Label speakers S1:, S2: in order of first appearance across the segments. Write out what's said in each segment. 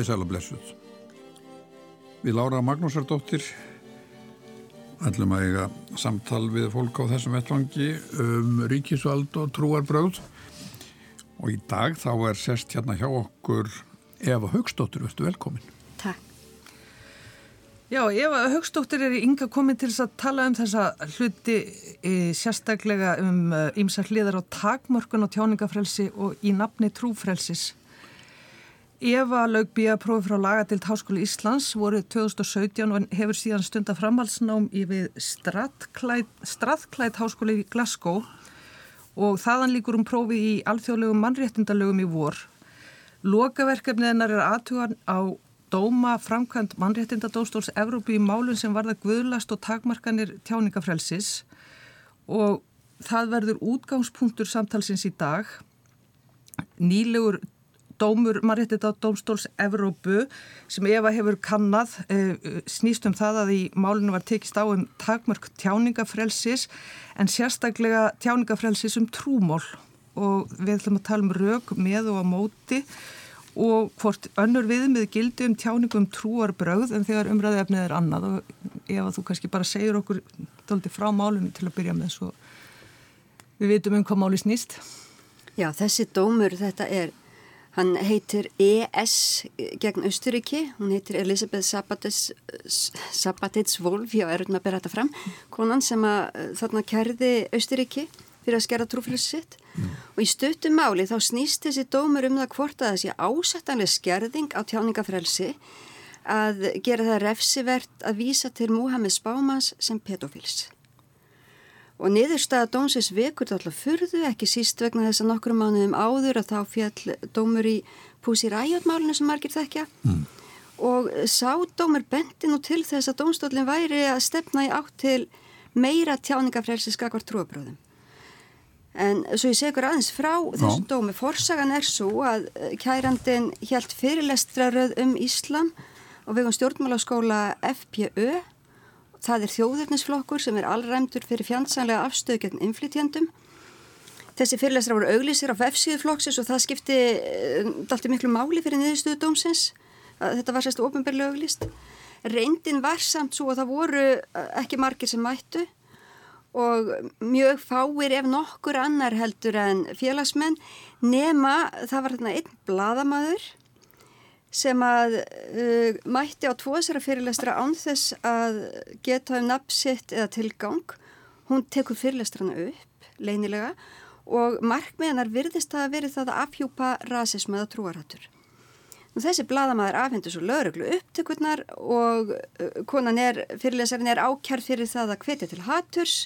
S1: Komið sæl og blessuð. Við Lára Magnúsardóttir ætlum að eiga samtal við fólk á þessum vettvangi um ríkisvald og trúarbröð og í dag þá er sest hérna hjá okkur Eva Högstóttir, verðstu velkomin.
S2: Takk.
S3: Já, Eva Högstóttir er í ynga komin til þess að tala um þessa hluti e, sérstaklega um ymsa e, hliðar á takmörkun og tjáningafrelsi og í nafni trúfrelsis. Eva laug býja prófi frá lagadild Háskóli Íslands voru 2017 og hefur síðan stunda framhalsnám í við Strathklætt Háskóli í Glasgow og þaðan líkur um prófi í alþjóðlegum mannréttindalögum í vor. Lokaverkefnið hennar er aðtugan á dóma framkvæmt mannréttindadóstóls Evrópi í málun sem varða guðlast og takmarkanir tjáningafrelsis og það verður útgangspunktur samtalsins í dag. Nýlegur dómur Marréttita Dómstóls Evrópu sem Eva hefur kannad eh, snýst um það að í málinu var tekist á um takmörk tjáningafrelsis en sérstaklega tjáningafrelsis um trúmól og við ætlum að tala um rauk með og á móti og hvort önnur viðmið gildi um tjáningum trúar bröð en þegar umræði efnið er annað. Og ef þú kannski bara segir okkur tólti frá málinu til að byrja með svo við vitum um hvað máli snýst.
S2: Já, þessi dómur þetta er Hann heitir E.S. gegn Östuríki, hún heitir Elisabeth Sabatits-Wolf, já, er hún að bera þetta fram, konan sem að eh, þarna kærði Östuríki fyrir að skera trúfélagsi sitt mm. og í stöttum máli þá snýst þessi dómur um það hvort að þessi ásettanlega skerðing á tjáningafrelsi að gera það refsivert að vísa til Múhammed Spámans sem pedofils. Og niðurstaða dómsins vekur alltaf fyrðu, ekki síst vegna þess að nokkru mánuðum áður að þá fjall dómur í Púsi Ræjotmálinu sem margir þekkja mm. og sá dómur bendi nú til þess að dómstólinn væri að stefna í átt til meira tjáningafrelsi skakvar trúabröðum. En svo ég segur aðeins frá þessu dómi, forsagan er svo að kærandin hjælt fyrirlestraröð um Íslam og vegum stjórnmálaskóla FPÖ Það er þjóðurnisflokkur sem er allræmdur fyrir fjandsanlega afstöðu gegn inflytjendum. Þessi fyrirlesra voru auglísir á F-síðu flokksins og það skipti uh, dalti miklu máli fyrir niðurstöðu dómsins. Þetta var sérstu ofinberlega auglíst. Reyndin var samt svo að það voru eh, ekki margir sem mættu og mjög fáir ef nokkur annar heldur en félagsmenn nema það var þarna einn bladamadur sem að uh, mætti á tvoðsara fyrirlestra án þess að geta um nafnsitt eða tilgang. Hún tekur fyrirlestrana upp, leinilega, og markmiðanar virðist að verið það að afhjúpa rasism eða trúarhattur. Þessi bladamæður afhendur svo lauruglu upptökurnar og uh, konan er, fyrirlesarin er ákjær fyrir það að hvetja til hatturs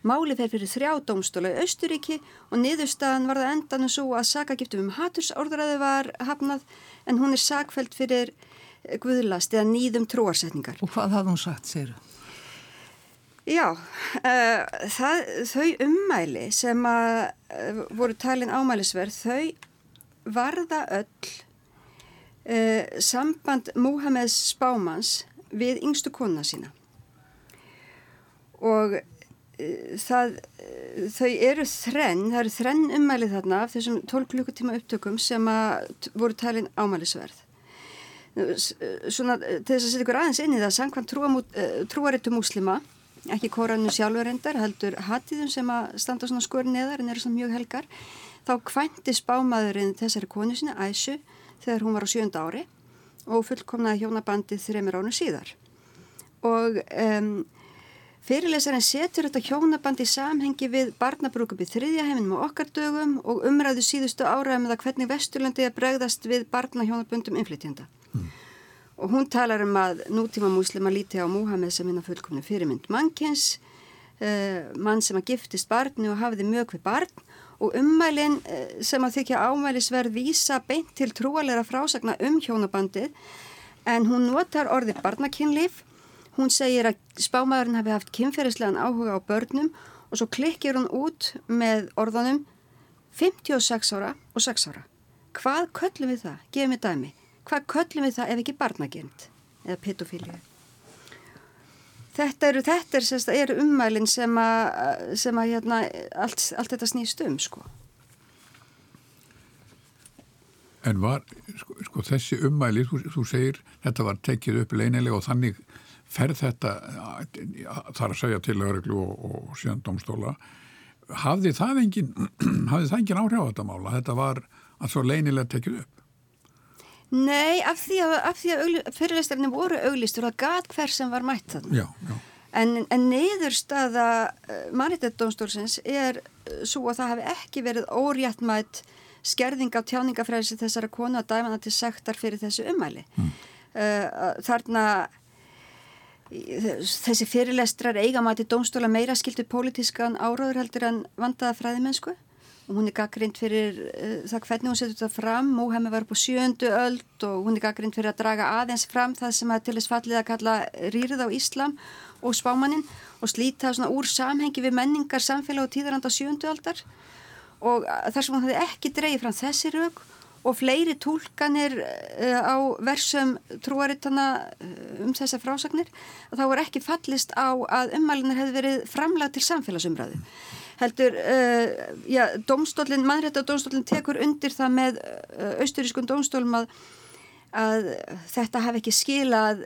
S2: Máli fer fyrir þrjá dómstóla í Östuríki og niðurstaðan var það endan svo að sakagiftum um hatursorðræðu var hafnað en hún er sakfælt fyrir eh, guðlast eða nýðum tróarsetningar.
S3: Og hvað hafði hún sagt, segir þú?
S2: Já, uh, það, þau ummæli sem að uh, voru talin ámælisverð, þau varða öll uh, samband Múhameðs Spámans við yngstu kona sína. Og það, þau eru þrenn, það eru þrenn ummælið þarna af þessum 12 klukkutíma upptökum sem voru talin ámælisverð. Svona til þess að setja ykkur aðeins inn í það, sangkvæmt eh, trúarittu múslima, ekki koranu sjálfur endar, heldur hatiðum sem að standa svona skorin neðar en eru svona mjög helgar, þá kvænti spámaðurinn þessari konu sinna, Æsju, þegar hún var á sjönda ári og fullkomnaði hjónabandið þreymir ánu síðar. Og um, Fyrirlesarinn setur þetta hjónaband í samhengi við barnabrúkup í þriðja heiminum og okkar dögum og umræðu síðustu áraðum eða hvernig Vesturlandi er bregðast við barnahjónabundum inflytjanda. Mm. Og hún talar um að nútíma múslima líti á Múhameð sem hinna fullkomni fyrirmynd mannkins, uh, mann sem að giftist barni og hafiði mjög við barn og ummælinn uh, sem að þykja ámælisverð vísa beint til trúalera frásagna um hjónabandið en hún notar orðið barnakinnlif Hún segir að spámaðurinn hafi haft kynferðislegan áhuga á börnum og svo klikkir hún út með orðanum 56 ára og 6 ára. Hvað köllum við það? Gefum við dæmi. Hvað köllum við það ef ekki barnagjönd eða petofílju? Þetta eru, þetta er, sérst, eru ummælinn sem að, sem að hérna, allt, allt þetta snýst um sko.
S1: En var, sko, sko þessi ummæli, þú, þú segir, þetta var tekið upp leinilega og þannig ferð þetta, þar að segja til öðruglu og, og síðan domstóla, hafði það engin, hafði það engin áhrif á þetta mála? Þetta var að svo leinilega tekið upp?
S2: Nei, af því að, að fyrirleistarinn voru auglistur það gat hver sem var mætt þarna.
S1: Já, já.
S2: En, en neyðurstaða eh, Maritættdónstólsins er uh, svo að það hafi ekki verið óréttmætt skerðing á tjáningafræðis þessara konu að dæmana til sektar fyrir þessu umæli. Mm. Uh, þarna þessi fyrirlestrar eigamæti dómstóla meira skildu pólitískan áráður heldur en vandaða fræðimennsku. Og hún er gaggrind fyrir uh, það hvernig hún setur þetta fram. Móhemmi var upp á sjöndu öld og hún er gaggrind fyrir að draga aðeins fram það sem að til þess fallið að kalla rýrið á Íslam og spámaninn og slíta svona úr samhengi við menningar, samfélag og tíðaranda sjöndu aldar. Og þar sem hún hefði ekki dreyið fram þessi rauk og fleiri tólkanir uh, á versum trúarittana uh, um þessar frásagnir þá er ekki fallist á að ummælunar hefði verið framlag til samfélagsumræðu. Heldur, uh, já, domstólinn, mannrætta domstólinn tekur undir það með austurískun domstólum að að þetta hafi ekki skilað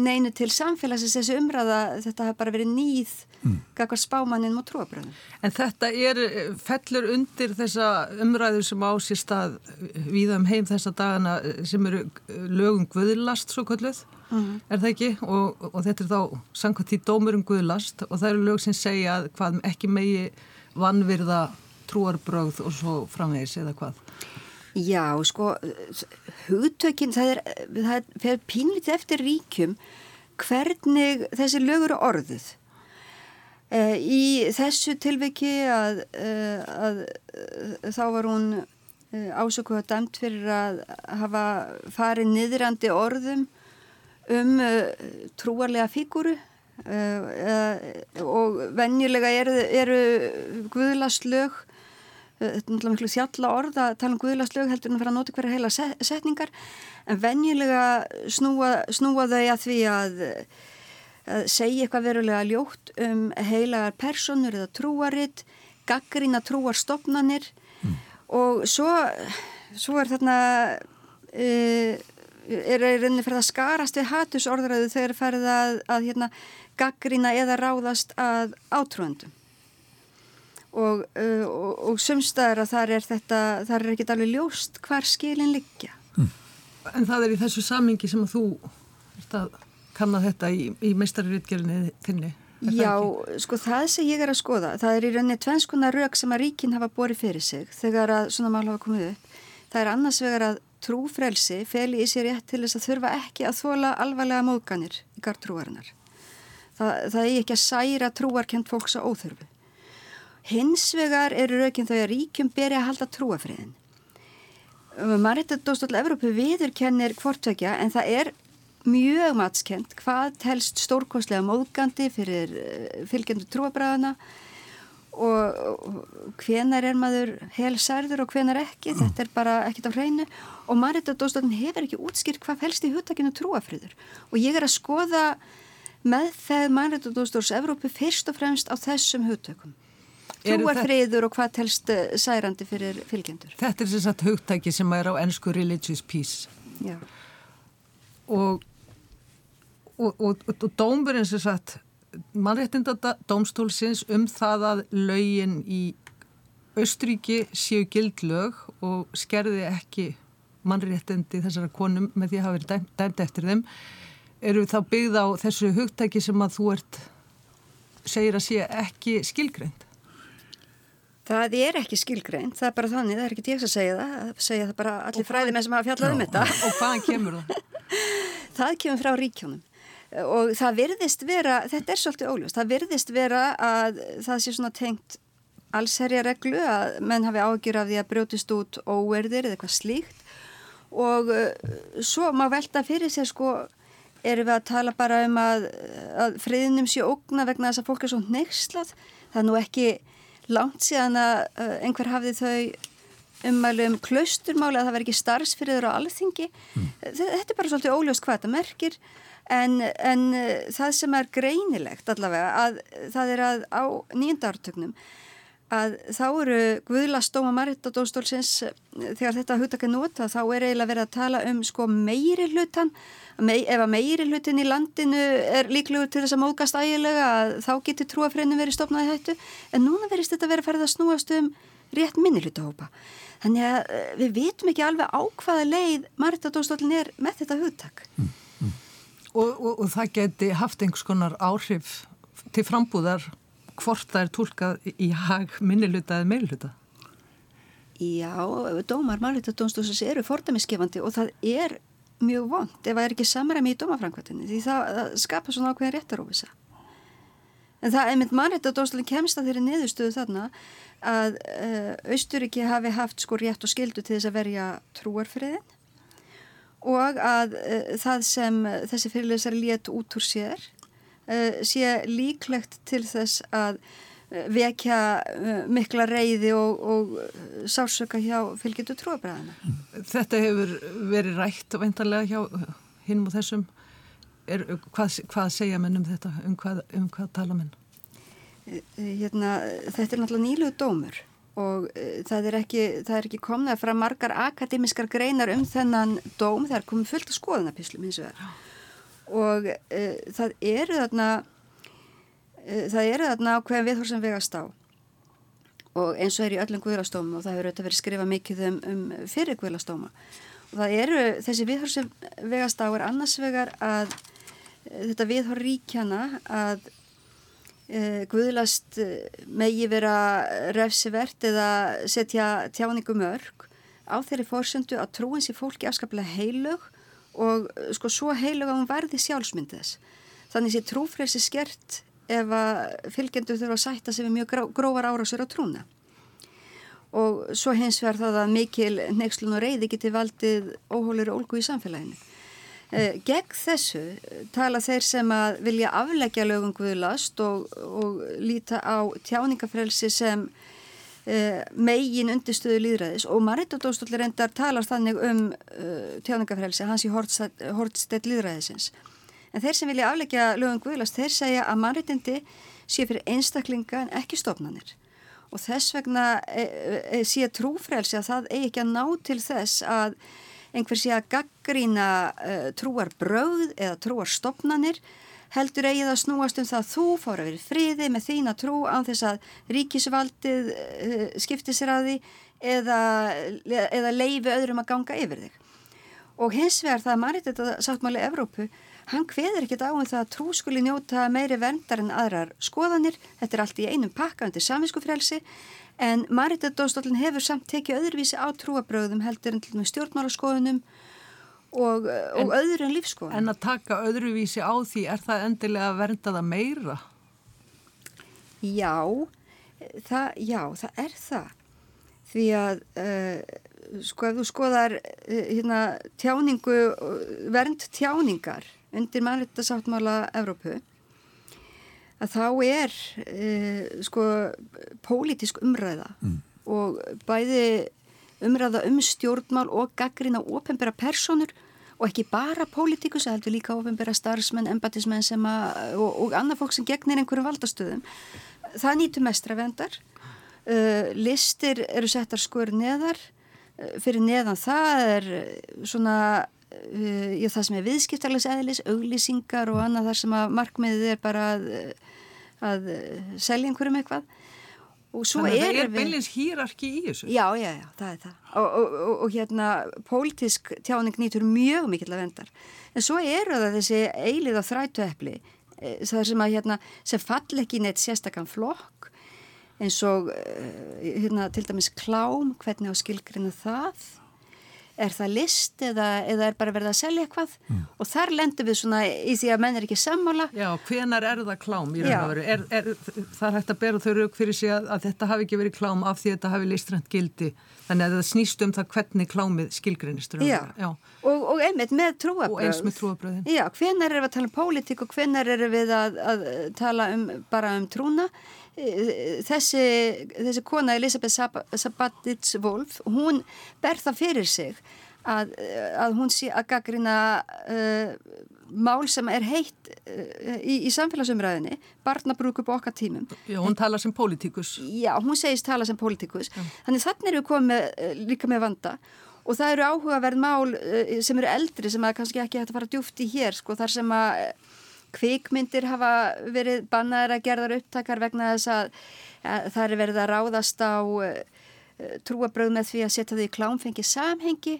S2: neinu til samfélagsins þessi umræða, þetta hafi bara verið nýð mm. kakar spámaninn og trúabröðum.
S3: En þetta er fellur undir þessa umræðu sem á sér stað við um heim þessa dagana sem eru lögum guðlast svo kalluð, mm. er það ekki? Og, og þetta er þá sangkvæmt í dómurum guðlast og það eru lög sem segja hvað ekki megi vannvirða trúarbröð og svo framvegis eða hvað?
S2: Já, sko, hugtökinn, það er, það er pínlítið eftir ríkjum hvernig þessi lögur orðuð. E, í þessu tilviki að, eh, að, að þá var hún ásöku að dæmt fyrir að hafa farið niðrandi orðum um trúarlega fíguru og venjulega eru, eru guðlast lög þetta er náttúrulega miklu þjalla orð að tala um guðlaslög heldur en að fara að nota hverja heila setningar. En venjulega snúa, snúa þau að því að, að segja eitthvað verulega ljótt um heilagar personur eða trúaritt, gaggrína trúarstofnanir. Mm. og svo, svo er þarna uh, er rauninni fyrir að skarast við hatusorðræðu þegar ferið að, að hérna, gaggrína eða ráðast að átrúandum og, uh, og, og sumstaðar að þar er þetta, þar er ekki alveg ljóst hvar skilin liggja.
S3: Mm. En það er í þessu samingi sem að þú kannar þetta í, í meistariritgerðinni þinni?
S2: Já, sko það sem ég er að skoða, það er í rauninni tvennskona rauk sem að ríkinn hafa borið fyrir sig þegar að svona mál hafa komið upp. Það er annars vegar að trúfrelsi feli í sér rétt til þess að þurfa ekki að þóla alvarlega móðganir í gartrúarinnar. Það, það er ekki að særa trúarkent fólks á óþörfu. Hins vegar eru raukinn þau að ríkjum beri að halda trúafriðin. Maritadóstóll Evrópu viðurkennir hvortvekja en það er mjög matskent hvað telst stórkostlega móðgandi fyrir eh, fylgjendu trúabræðana og hvenar er maður helsærður og hvenar ekki, þetta er bara ekkit á hreinu. Og Maritadóstóllin hefur ekki útskýrt hvað fælst í huttakinu trúafriður og ég er að skoða með þegar Maritadóstóls Evrópu fyrst og fremst á þessum huttökum trúarfriður og hvað telst eh, særandi fyrir fylgjendur.
S3: Þetta er þess að hugtæki sem er á ennsku religious peace.
S2: Já.
S3: Og, og, og, og dómurinn sem sagt, mannréttinda dómstólsins um það að laugin í Östríki séu gildlög og skerði ekki mannréttindi þessara konum með því að hafa verið dæmt, dæmt eftir þeim eru þá byggð á þessu hugtæki sem að þú ert segir að sé ekki skilgreynd
S2: Það er ekki skilgreint, það er bara þannig, það er ekki ég að segja það, það segja það bara allir fræði með sem hafa fjallað um þetta.
S3: Og hvaðan kemur það?
S2: það kemur frá ríkjónum og það virðist vera, þetta er svolítið óljóst, það virðist vera að það sé svona tengt allsherja reglu að menn hafi ágjur af því að brjótist út óerðir eða eitthvað slíkt og uh, svo má velta fyrir sér sko, erum við að tala bara um að, að friðnum sé ógna vegna þess að fólk er svo neykslað, það er nú ekki langt síðan að uh, einhver hafði þau ummælu um klausturmáli að það verði ekki starfsfyrir á alþingi. Mm. Þetta er bara svolítið óljóst hvað þetta merkir en, en uh, það sem er greinilegt allavega að það er að á nýjöndartögnum að þá eru Guðlastóma Maritadóstólsins þegar þetta hugtak er nota þá er eiginlega verið að tala um sko meiri hlutan ef að meiri hlutin í landinu er líklegur til þess að mókast ægilega þá getur trúafreinum verið stopnaði hættu en núna verist þetta verið að ferða að snúast um rétt minni hlutahópa þannig að eh, við vitum ekki alveg á hvaða leið Maritadóstólin er með þetta hugtak mm,
S3: mm. Og, og, og það geti haft einhvers konar áhrif til frambúðar hvort það er tólkað í hag minniluta eða meilhuta?
S2: Já, dómar mannluta-dómstósins eru fordæmiskefandi og það er mjög vond ef það er ekki samræmi í dómafrankvæmtinni því það, það skapar svona ákveðin réttarófisa. En það er mynd mannluta-dómstólinn kemst að þeirri niðurstöðu þarna að uh, Austuríki hafi haft sko rétt og skildu til þess að verja trúarfriðin og að uh, það sem þessi fyrirleisar létt út úr sér Eh, sé líklegt til þess að eh, vekja eh, mikla reyði og, og sársöka hjá fylgjendu trúabræðina.
S3: Þetta hefur verið rætt og veintalega hjá hinnum og þessum. Er, hvað, hvað segja menn um þetta? Um hvað, um hvað tala menn?
S2: Hérna, þetta er náttúrulega nýluð dómur og það er ekki, ekki komnað frá margar akademiskar greinar um þennan dóm. Það er komið fullt af skoðanapislum eins og það og uh, það eru þarna það eru þarna ákveðin viðhór sem vegast á og eins og er í öllum guðlastóma og það hefur auðvitað verið skrifað mikið um, um fyrir guðlastóma og það eru þessi viðhór sem vegast á er annars vegar að uh, þetta viðhór ríkjana að guðlast megi vera refsivert eða setja tjáningum örg á þeirri fórsöndu að trúins í fólki afskaplega heilug og eh, sko svo heilug að hún verði sjálfsmyndið þess. Þannig sé trúfrelsi skert ef að fylgjendur þurfa að sætta sig við mjög gró, grófar árásur á trúna. Og svo hins vegar það að mikil neykslun og reyði geti valdið óhólir og ólgu í samfélaginu. Eh, gegn þessu tala þeir sem að vilja afleggja lögum Guðlast og, og líta á tjáningafrelsi sem uh, megin undirstöðu líðræðis og Maritadóstóli reyndar talar þannig um uh, tjáningafrelsi hans í hortstedd líðræðisins. En þeir sem vilja afleggja lögum Guðlast, þeir segja að mannréttindi sé fyrir einstaklinga en ekki stofnanir. Og þess vegna e, e, sé trúfrelsi að það eigi ekki að ná til þess að einhver sé að gaggrína e, trúar brauð eða trúar stofnanir heldur eigið að snúast um það að þú fór að vera friði með þína trú án þess að ríkisvaldið uh, skipti sér að því eða, eða leifi öðrum að ganga yfir þig. Og hins vegar það að margir þetta sáttmáli Evrópu, hann hveður ekkit á um það að trú skuli njóta meiri verndar en aðrar skoðanir, þetta er allt í einum pakka undir saminskufrelsi, en Maritadóstólinn hefur samt tekið öðruvísi á trúabröðum heldur en til og með stjórnmálaskoðunum og, og en, öðru en lífskoðan.
S3: En að taka öðruvísi á því, er það endilega að vernda það meira?
S2: Já, það, já, það er það. Því að uh, sko ef þú skoðar uh, hérna, tjáningu, vernd tjáningar undir mannrættasáttmála Evrópu, að þá er uh, sko pólitísk umræða mm. og bæði umræða um stjórnmál og gaggrina ópembera personur og ekki bara pólitíkus, það heldur líka ópembera starfsmenn, embatismenn og, og annað fólk sem gegnir einhverjum valdastöðum. Það nýtu mestra vendar. Uh, listir eru settar skur neðar. Uh, fyrir neðan það er svona uh, það sem er viðskiptarlegs eðlis, auglýsingar og annað þar sem að markmiðið er bara að, að selja einhverjum eitthvað
S3: Þannig að það er beinleins hýrarki í þessu.
S2: Já, já, já, það er það. Og, og, og, og hérna, pólitísk tjáning nýtur mjög mikill að vendar. En svo eru það þessi eilið á þrætu eppli, e, það sem að hérna, sem fall ekki neitt sérstakann flokk, eins og hérna, til dæmis klám, hvernig á skilgrinu það er það list eða, eða er bara verið að selja eitthvað? Mm. og þar lendur við svona í því að menn er ekki sammála.
S3: Já, hvenar er það klám í raun og veru? Er, er, það er hægt að bera þau rauk fyrir sig að, að þetta hafi ekki verið klám af því að þetta hafi listrænt gildi. Þannig að það snýst um það hvernig klámið skilgrinist
S2: Já, Já. Og, og einmitt með trúabröð
S3: og eins með trúabröðin
S2: Já, hvenar er við að tala um pólitík og hvenar er við að, að tala um, bara um trúna þessi, þessi kona Elisabeth Sabatits Wolf, hún ber það fyrir sig að, að hún sé að gaggrina uh, mál sem er heitt uh, í, í samfélagsumræðinni, barnabrúk upp okkar tímum.
S3: Já, hún tala sem pólitíkus.
S2: Já, hún segist tala sem pólitíkus. Þannig þannig erum við komið uh, líka með vanda og það eru áhugaverð mál sem eru eldri sem að kannski ekki hægt að fara djúft í hér, sko, þar sem að kvikmyndir hafa verið bannaðar að gerðar upptakar vegna þess að, að það er verið að ráðast á uh, trúabröð með því að setja þau í klámfengi samhengi.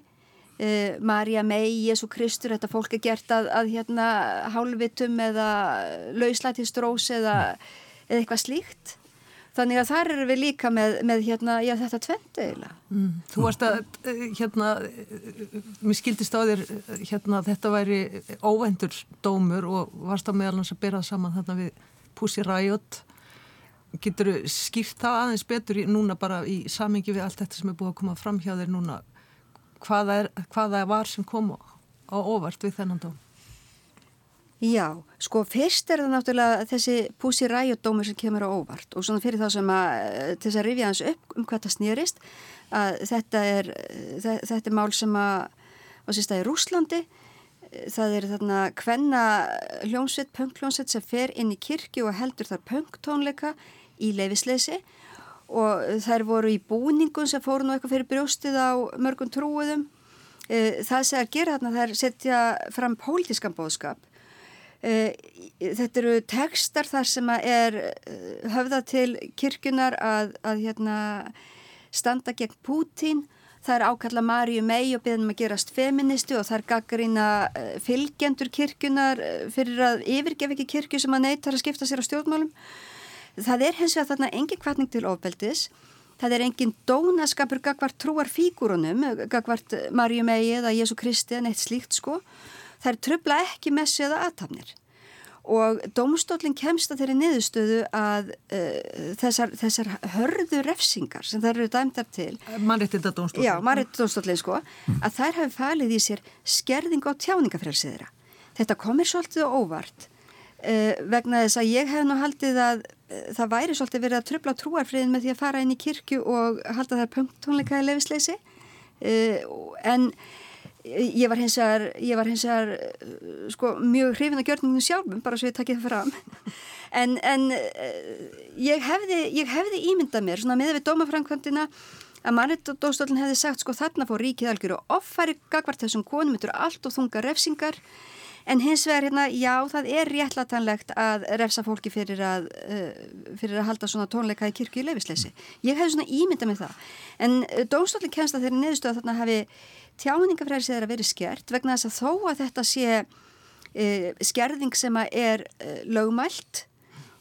S2: Uh, Marja mei, Jésu Kristur þetta fólk er gert að, að hérna hálfitum eða lauslættistrós eða, eða eitthvað slíkt þannig að þar eru við líka með, með hérna, já þetta tvendu
S3: mm. Þú varst að hérna mér skildist á þér hérna þetta væri óvendur dómur og varst á meðalans að bera saman þarna við Pussy Riot Getur þú skýrt það aðeins betur í, núna bara í samingi við allt þetta sem er búið að koma fram hjá þér núna hvaða, er, hvaða var sem kom á óvart við þennan dóm?
S2: Já, sko fyrst er það náttúrulega þessi Pussy Riot dómur sem kemur á óvart og svona fyrir þá sem að til þess að rifja hans upp um hvað það snýrist að þetta er, þetta er mál sem að á sérstæði Rúslandi það er þarna hvenna hljómsveit, punkljómsveit sem fer inn í kirkju og heldur þar punktónleika í leifisleysi og þær voru í búningum sem fóru nú eitthvað fyrir brjóstið á mörgum trúuðum. Eh, það sem að gera þarna þær setja fram pólitískan bóðskap. Eh, þetta eru tekstar þar sem er eh, höfða til kirkunar að, að hérna, standa gegn Pútín. Það er ákalla Marju mei og beðnum að gerast feministi og það er gaggarina fylgjendur kirkunar fyrir að yfirgef ekki kirkju sem að neytar að skipta sér á stjórnmálum. Það er hins vegar þarna engin kvartning til ofbeldis, það er engin dónaskapur gagvart trúar fígurunum, gagvart Marju megi eða Jésu Kristi en eitt slíkt sko. Það er tröfla ekki messi eða aðtafnir og dómstólinn kemst að þeirri niðurstöðu að uh, þessar, þessar hörðu refsingar sem þær eru dæmdar til
S3: Mannréttinda dómstólinn
S2: Já, mannréttinda dómstólinn sko að þær hafi falið í sér skerðing á tjáningafrelsiðra Þetta komir svolítið óvart uh, vegna þess að ég hef nú haldið að uh, það væri svolítið verið að tröfla trúarfriðin með því að fara inn í kirkju og halda þær punktónleika í lefisleysi en Ég var hins vegar, var hins vegar sko, mjög hrifin að gjörninginu sjálfum bara svo ég takkið það fram. En, en ég, hefði, ég hefði ímyndað mér með við dómafrænkvöndina að mannittóstólinn hefði sagt sko þarna fór ríkið algjör og offæri gagvart þessum konum eru allt og þunga refsingar. En hins vegar hérna já það er réttlatanlegt að refsa fólki fyrir að, uh, fyrir að halda svona tónleika í kirkju í lefisleysi. Ég hefði svona ímyndað með það. En dómstólinn kemst að þeirri neðustöða þarna hafi tjáningafræðis er að vera skert vegna þess að þó að þetta sé e, skerðing sem er e, lögmælt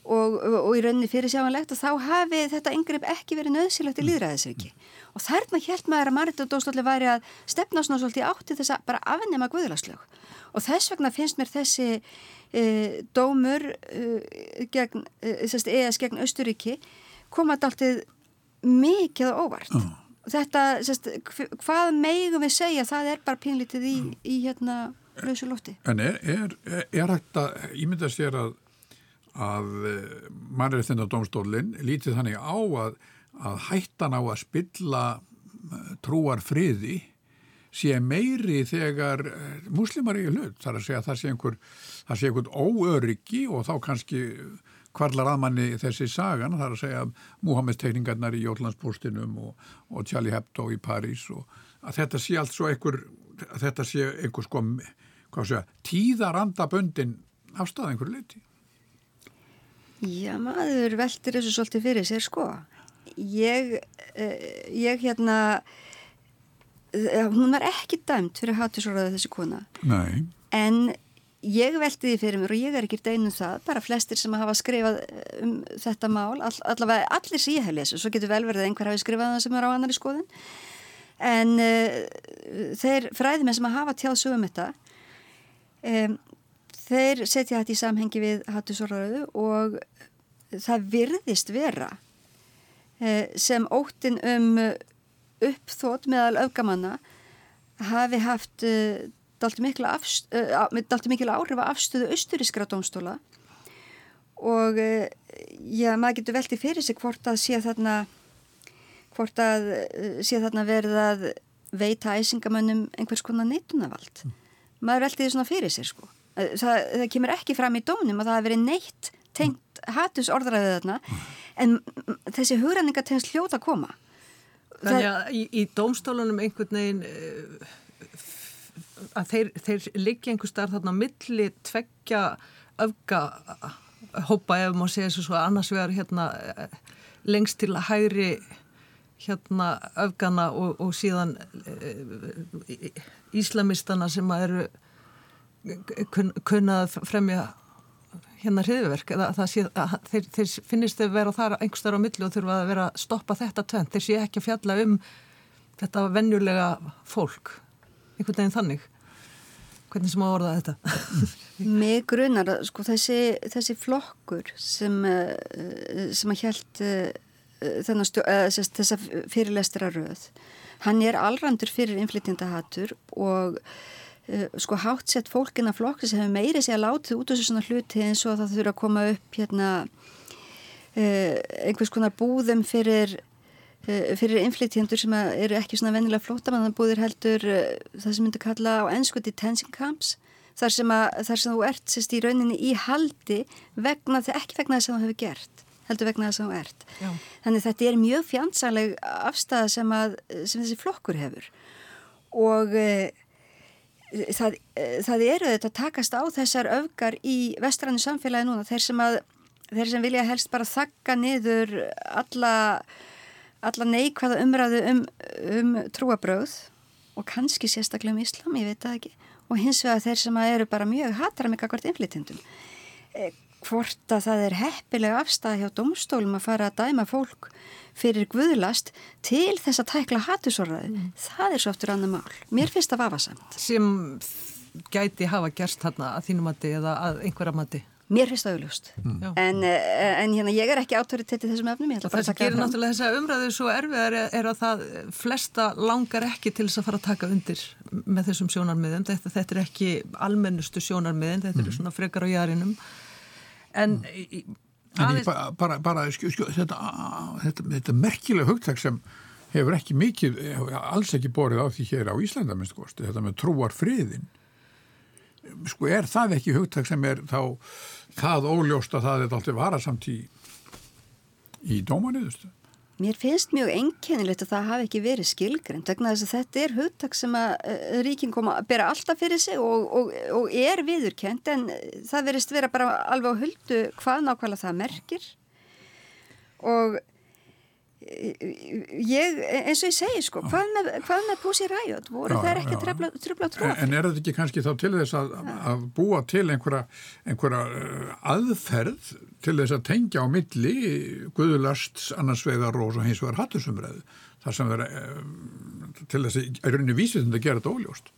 S2: og, og, og í rauninni fyrir sjáanlegt og þá hafi þetta yngrepp ekki verið nöðsilegt í líðræðisriki og þarna helt maður að Maritadóstóli væri að stefna svona svolítið átti þess að bara afnema guðlarslög og þess vegna finnst mér þessi e, dómur e, gegn, ES gegn Östuríki komað alltið mikið óvart. Oh þetta, sest, hvað meigum við segja, það er bara pínlítið í, í hérna lausu lótti.
S1: En er, er, er hægt að ímynda sér að, að eh, mannreittinda domstólinn lítið þannig á að, að hættan á að spilla eh, trúar friði sé meiri þegar eh, muslimar í hlut, þar að segja að það sé einhver, það sé einhvern óöryggi og þá kannski kvarlar aðmanni þessi sagan, það er að segja Muhammed teikningarnar í Jóllandsbúrstinum og, og Charlie Hebdo í París og að þetta sé allt svo einhver, að þetta sé einhver sko, hvað að, tíðarandaböndin afstæða einhver leiti.
S2: Já, maður veldur þessu svolítið fyrir sér sko. Ég, eh, ég hérna, eh, hún var ekki dæmt fyrir ræða þessi kona.
S1: Nei.
S2: En ég velti því fyrir mér og ég er ekkert einum það, bara flestir sem hafa skrifað eh, um þetta mál, all, allavega allir sem ég hef lesið, svo getur vel verið að einhver hafi skrifað það sem er á annari skoðin en uh, þeir fræðimenn sem hafa tjáð svo um þetta um, þeir setja þetta í samhengi við hattusorðaröðu og það virðist vera uh, sem óttin um uppþót meðal öfgamanna hafi haft uh, dalti mikil áhrif að afstöðu austurískra domstóla og eh, já, maður getur veltið fyrir sig hvort að sé þarna hvort að eh, sé þarna verið að veita æsingamönnum einhvers konar neittunavald. Mm. Maður veldi því svona fyrir sér sko. Það, það kemur ekki fram í dónum að það hefur verið neitt tengt hatus orðræðið þarna en þessi hugræninga tegns hljóta koma.
S3: Þannig að í, í dómstólunum einhvern veginn að þeir, þeir liggja einhver starf þarna milli tveggja öfga hópa ef maður segja þessu svo annars vegar hérna lengst til að hægri hérna öfgana og, og síðan e, íslamistana sem eru kun, kunnað fremja hérna hriðverk þeir, þeir finnist þau vera þar einhverstaðar á milli og þurfa að vera að stoppa þetta tvent þeir sé ekki að fjalla um þetta vennjulega fólk. Einhvern veginn þannig hvernig sem á orða þetta.
S2: Mig grunar að sko þessi, þessi flokkur sem, eh, sem að hjælt eh, þessa fyrirlestra röð hann er allrandur fyrir innflytjandahatur og uh, sko hátt sett fólkina flokki sem hefur meiri sig að láta út þessu svona hluti eins og það þurfa að koma upp hérna uh, einhvers konar búðum fyrir Eh, fyrir inflytjendur sem eru ekki svona vennilega flótamannabúðir heldur eh, það sem myndur kalla á ennsku detention camps þar sem, að, þar sem þú ert sérst í rauninni í haldi vegna, ekki vegna þess að það hefur gert heldur vegna þess að þú ert Já. þannig þetta er mjög fjandsaleg afstæða sem, að, sem þessi flokkur hefur og e, það, e, það eru þetta takast á þessar öfgar í vestrannu samfélagi núna þeir sem, að, þeir sem vilja helst bara þakka niður alla alla neikvæða umræðu um, um trúabröð og kannski sérstaklega um íslam, ég veit það ekki. Og hins vegar þeir sem eru bara mjög hatara með kakvart inflytindum e, hvort að það er heppilega afstæði hjá domstólum að fara að dæma fólk fyrir guðlast til þess að tækla hattusorðaði mm. það er svo aftur annar mál, mér finnst það vafasamt.
S3: Sem gæti hafa gerst þarna að þínum mati eða að einhverja mati
S2: Mér finnst það auðlust, mm. en, eh, en hérna, ég er ekki autoritet í þessum efnum.
S3: Það sem gerir náttúrulega þessa umræðu svo erfiðar er, er að það flesta langar ekki til þess að fara að taka undir með þessum sjónarmiðum. Þetta, þetta er ekki almennustu sjónarmiðin, þetta mm. er svona frekar á jarinum. En,
S1: mm. en bara, bara, bara skjó, skjó, þetta, þetta, þetta merkilega hugtak sem hefur ekki mikið, alls ekki borið á því hér á Íslanda, minnst þetta með trúar friðin. Sko er það ekki hugtak sem er þá það óljóst að það er alltaf varasamt í, í dómanuðustu.
S2: Mér finnst mjög enkennilegt að það hafi ekki verið skilgrend vegna þess að þetta er hugtak sem að uh, ríkin koma að bera alltaf fyrir sig og, og, og er viðurkend en það verist vera bara alveg á huldu hvað nákvæmlega það merkir og ég, eins og ég segi sko hvað með, hvað með Pussy Riot? Voru já, þeir ekki tröfla tróð
S1: en er þetta ekki kannski þá til þess að, að búa til einhverja, einhverja uh, aðferð til þess að tengja á milli guðulasts annarsveiðar og hins vegar hattusumræðu þar sem vera uh, til þess að er rauninni vísið að gera þetta óljóst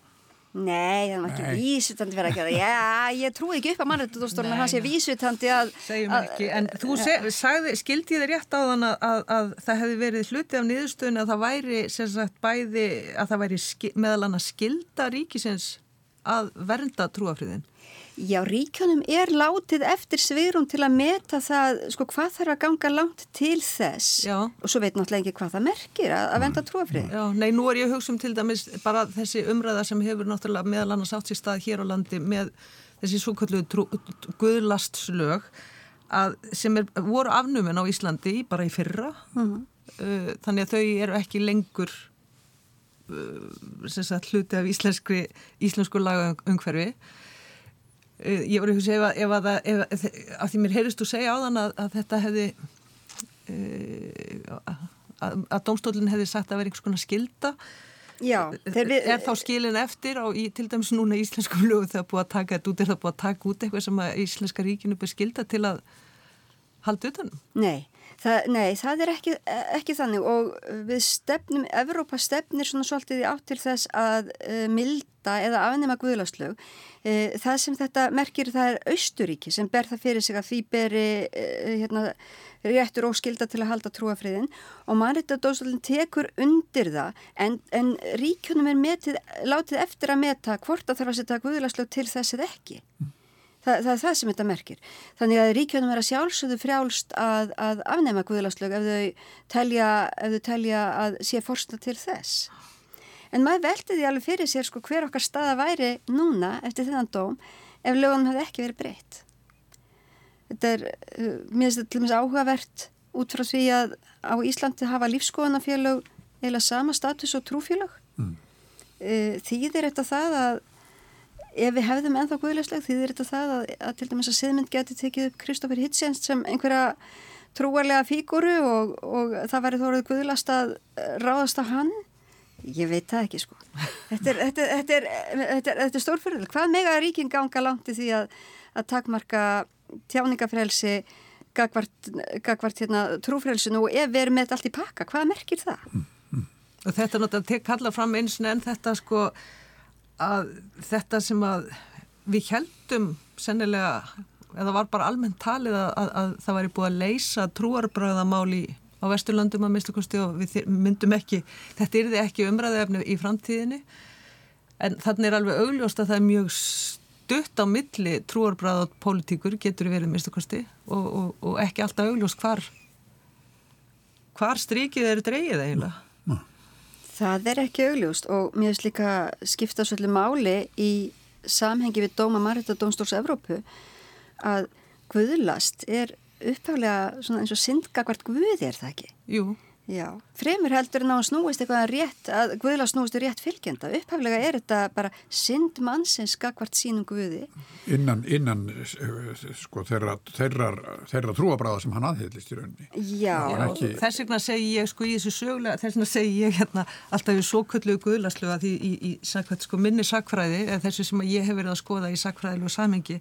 S2: Nei, það var ekki vísutandi verið að gera. Já, ég trúi ekki upp að það sé vísutandi að
S3: Segjum ekki, en þú sagði, skildi þið rétt á þann að, að, að það hefði verið hluti af niðurstöðun að það væri sagt, bæði, að það væri meðal annars skilda ríkisins að vernda trúafriðin
S2: Já, ríkjónum er látið eftir svirum til að meta það, sko, hvað þarf að ganga langt til þess Já. og svo veit náttúrulega ekki hvað það merkir að, að venda trúafrið.
S3: Já, nei, nú er ég að hugsa um til dæmis bara þessi umræða sem hefur náttúrulega meðal annars átt sér stað hér á landi með þessi svo kallu guðlastslög að sem er, voru afnumin á Íslandi bara í fyrra, uh -huh. uh, þannig að þau eru ekki lengur uh, sagt, hluti af íslensku, íslensku laga umhverfi Eh, ég voru að hugsa ef að, ef að, ef að, að því mér heyrist þú segja á þann að þetta hefði uh, að domstólinn hefði sagt að vera einhvers konar skilda
S2: Já,
S3: við, er þá skilin eftir á í, til dæmis núna íslenskum lögu þegar búið að taka þetta út er það búið að taka út eitthvað sem að íslenska ríkinu búið skilda til að halda utanum?
S2: Nei Það, nei, það er ekki, ekki þannig og við stefnum, Evrópa stefnir svona svolítið í átt til þess að uh, milda eða afnema guðláslög. Uh, það sem þetta merkir það er Austuríki sem ber það fyrir sig að því beri uh, hérna, réttur og skilda til að halda trúafriðin og mannreittadóðsvöldin tekur undir það en, en ríkjunum er metið, látið eftir að meta hvort að þarf að setja guðláslög til þess eða ekki. Mm. Þa, það er það sem þetta merkir. Þannig að ríkjónum er að sjálfsögðu frjálst að, að afnema guðláslög ef þau telja, ef þau telja að sé forsta til þess. En maður veldi því alveg fyrir sér sko hver okkar staða væri núna eftir þennan dóm ef lögunum hefði ekki verið breytt. Þetta er, uh, mér til meins áhugavert út frá því að á Íslandi hafa lífskoðanafélög eða sama status og trúfélög. Mm. Uh, þýðir þetta það að ef við hefðum ennþá guðlegsleg þýðir þetta það að, að til dæmis að siðmynd geti tekið upp Kristófur Hitsjens sem einhverja trúarlega fíguru og, og það væri þóruð guðlast að ráðast á hann ég veit það ekki sko þetta er, þetta er, þetta er, þetta er stórfyrðil hvað mega ríkin ganga langt í því að, að takmarka tjáningafrelsi gagvart, gagvart hérna, trúfrelsinu og ef við erum með þetta allt í pakka, hvað merkir það? Mm,
S3: mm. þetta er náttúrulega að kalla fram eins en þetta sko að þetta sem að við heldum sennilega eða var bara almennt talið að, að, að það væri búið að leysa trúarbröðamáli á Vesturlandum að mistakosti og við myndum ekki, þetta er þið ekki umræðefni í framtíðinni. En þannig er alveg augljóst að það er mjög stutt á milli trúarbröða og pólitíkur getur verið mistakosti og, og, og ekki alltaf augljóst hvar hvar strikið er dreigið eiginlega
S2: Það er ekki augljóst og mér finnst líka skipta svolítið máli í samhengi við Dóma Marita Dómstórs Evrópu að guðlast er upphæflega eins og syndgakvart guði er það ekki?
S3: Jú.
S2: Já, fremur heldur en á að snúist eitthvað rétt, að guðla snúist rétt fylgjenda. Upphæflega er þetta bara synd mannsins skakvart sínum guði.
S1: Innan, innan sko, þeirra, þeirra, þeirra trúabráða sem hann aðheilist í rauninni.
S2: Já.
S3: Ekki... Þess vegna segi ég sko í þessu sögulega, þess vegna segi ég hérna alltaf svo köllu guðlaslu að því í, í, í sko, minni sakfræði, eða þessu sem ég hef verið að skoða í sakfræðilegu samengi,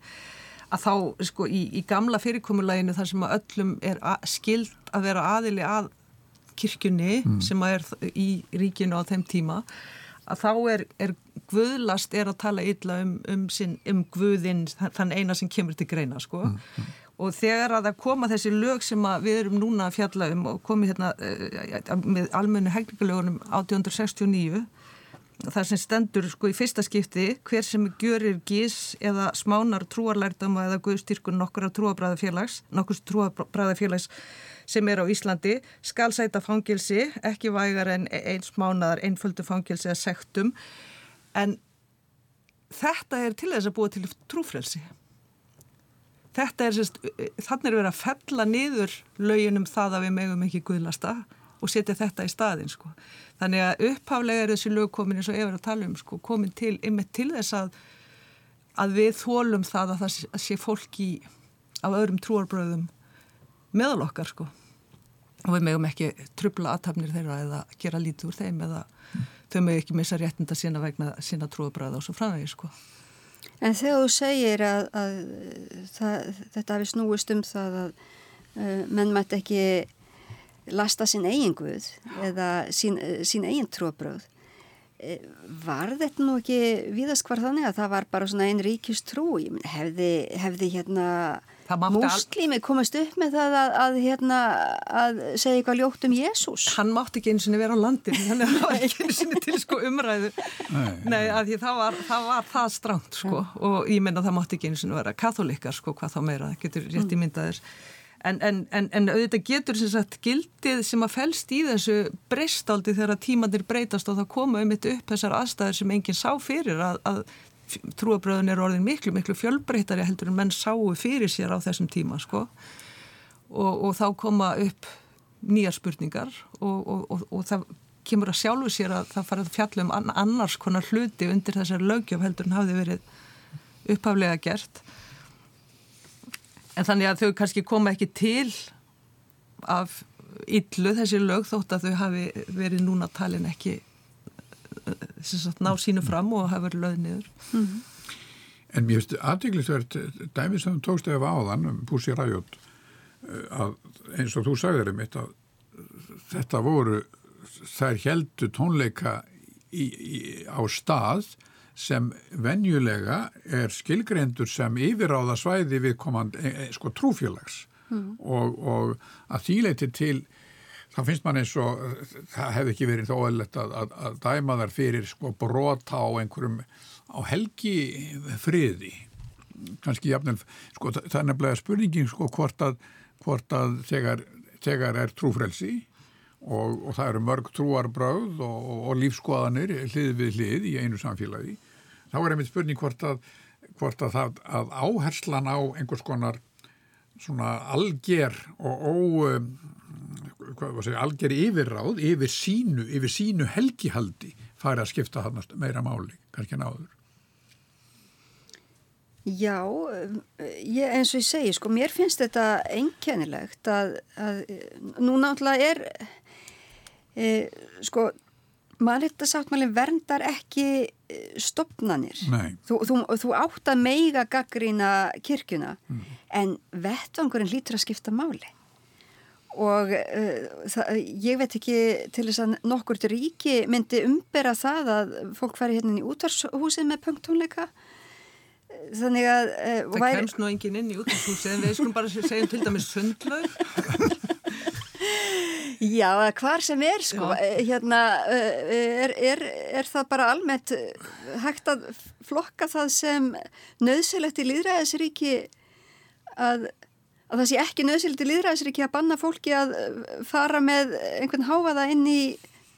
S3: að þá sko í, í gamla fyrirkomulæginu þar sem að öllum er að, skild að vera aðili að kirkjunni mm. sem er í ríkinu á þeim tíma að þá er, er guðlast er að tala illa um, um, sin, um guðinn þann eina sem kemur til greina sko mm. Mm. og þegar að það koma þessi lög sem við erum núna að fjalla um og komið hérna uh, með almennu hegningalögunum 1869 það sem stendur sko í fyrsta skipti hver sem gjörir gís eða smánar trúarlærdama eða guðstyrkun nokkur af trúabræðafélags nokkur trúabræðafélags sem er á Íslandi skal sæta fangilsi ekki vægar en eins mánaðar einföldu fangilsi að sektum en þetta er til þess að búa til trúfrelsi þetta er sérst þannig er verið að fella niður löginum það að við megum ekki guðlasta og setja þetta í staðin sko. Þannig að upphaflega er þessi lög komin eins og verið að tala um sko, komin til, einmitt til þess að, að við þólum það að það sé fólki af öðrum trúarbröðum meðal okkar sko. Og við megum ekki trubla aðtapnir þeirra eða gera lítið úr þeim eða mm. þau megum ekki missa réttinda sína vegna sína trúarbröða og svo framvegi sko.
S2: En þegar þú segir að, að það, þetta hafi snúist um það að uh, menn mætti ekki lasta sín eigin guð eða sín, sín eigin tróbröð e, var þetta nú ekki viðast hvar þannig að það var bara svona einn ríkist trú hefði, hefði hérna múslimi komast upp með það að, að, hérna, að segja eitthvað ljótt um Jésús
S3: hann mátti ekki eins og vera á landin þannig að það var ekki eins og til sko umræðu. Nei, nei að því það var það, var það stránt sko. Og ég menna það mátti ekki eins og vera katholikar sko hvað þá meira, það getur rétt í mm. myndaðir En, en, en, en auðvitað getur sem sagt gildið sem að fælst í þessu breystaldi þegar tímandir breytast og það koma um þetta upp þessar aðstæðir sem enginn sá fyrir að, að trúabröðun er orðin miklu, miklu fjölbreytari heldur en menn sáu fyrir sér á þessum tíma sko. Og, og þá koma upp nýjar spurningar og, og, og það kemur að sjálfu sér að það farið að fjalla um annars konar hluti undir þessar lögjöf heldur en hafi verið upphaflega gert. En þannig að þau kannski koma ekki til af yllu þessi lög þótt að þau hafi verið núna talin ekki sagt, ná sínu fram og hafa verið löð niður. Mm -hmm.
S1: En mér finnst aðdeglisvert dæmið sem þú tókst eða áðan um Pussy Riot eh, að eins og þú sagðir um þetta þetta voru þær heldu tónleika í, í, á stað sem venjulega er skilgreindur sem yfiráða svæði við komand e, e, sko trúfélags mm. og, og að þýleiti til þá finnst man eins og það hefði ekki verið þó aðletta að, að, að dæma þar fyrir sko brota á einhverjum á helgi friði kannski jafnvel, sko það er nefnilega spurningin sko hvort að, hvort að þegar, þegar er trúfrelsi og, og það eru mörg trúarbröð og, og lífskoðanir hlið við hlið í einu samfélagi þá er einmitt spurning hvort að, hvort að, það, að áherslan á einhvers konar svona alger og ó, að segja, alger yfirráð yfir sínu, yfir sínu helgihaldi fari að skipta meira máli, kannski náður.
S2: Já, ég, eins og ég segi, sko, mér finnst þetta einkennilegt að, að nú náttúrulega er, e, sko, mannréttasáttmálinn verndar ekki stopnanir. Þú, þú, þú átt að meiga gaggrína kirkuna, mm. en vettvangurinn lítur að skipta máli og uh, það, ég veit ekki til þess að nokkur til ríki myndi umbera það að fólk færi hérna í útvarshúsið með punktónleika þannig að
S3: uh, það væri... kemst nú engin inn í útvarshúsið en við skulum bara segja til dæmis sundlaug
S2: Já, hvar sem er sko, Já. hérna er, er, er það bara almennt hægt að flokka það sem nöðsilegt í líðræðisríki að að það sé ekki nöðsildi líðræðisriki að banna fólki að fara með einhvern háaða inn í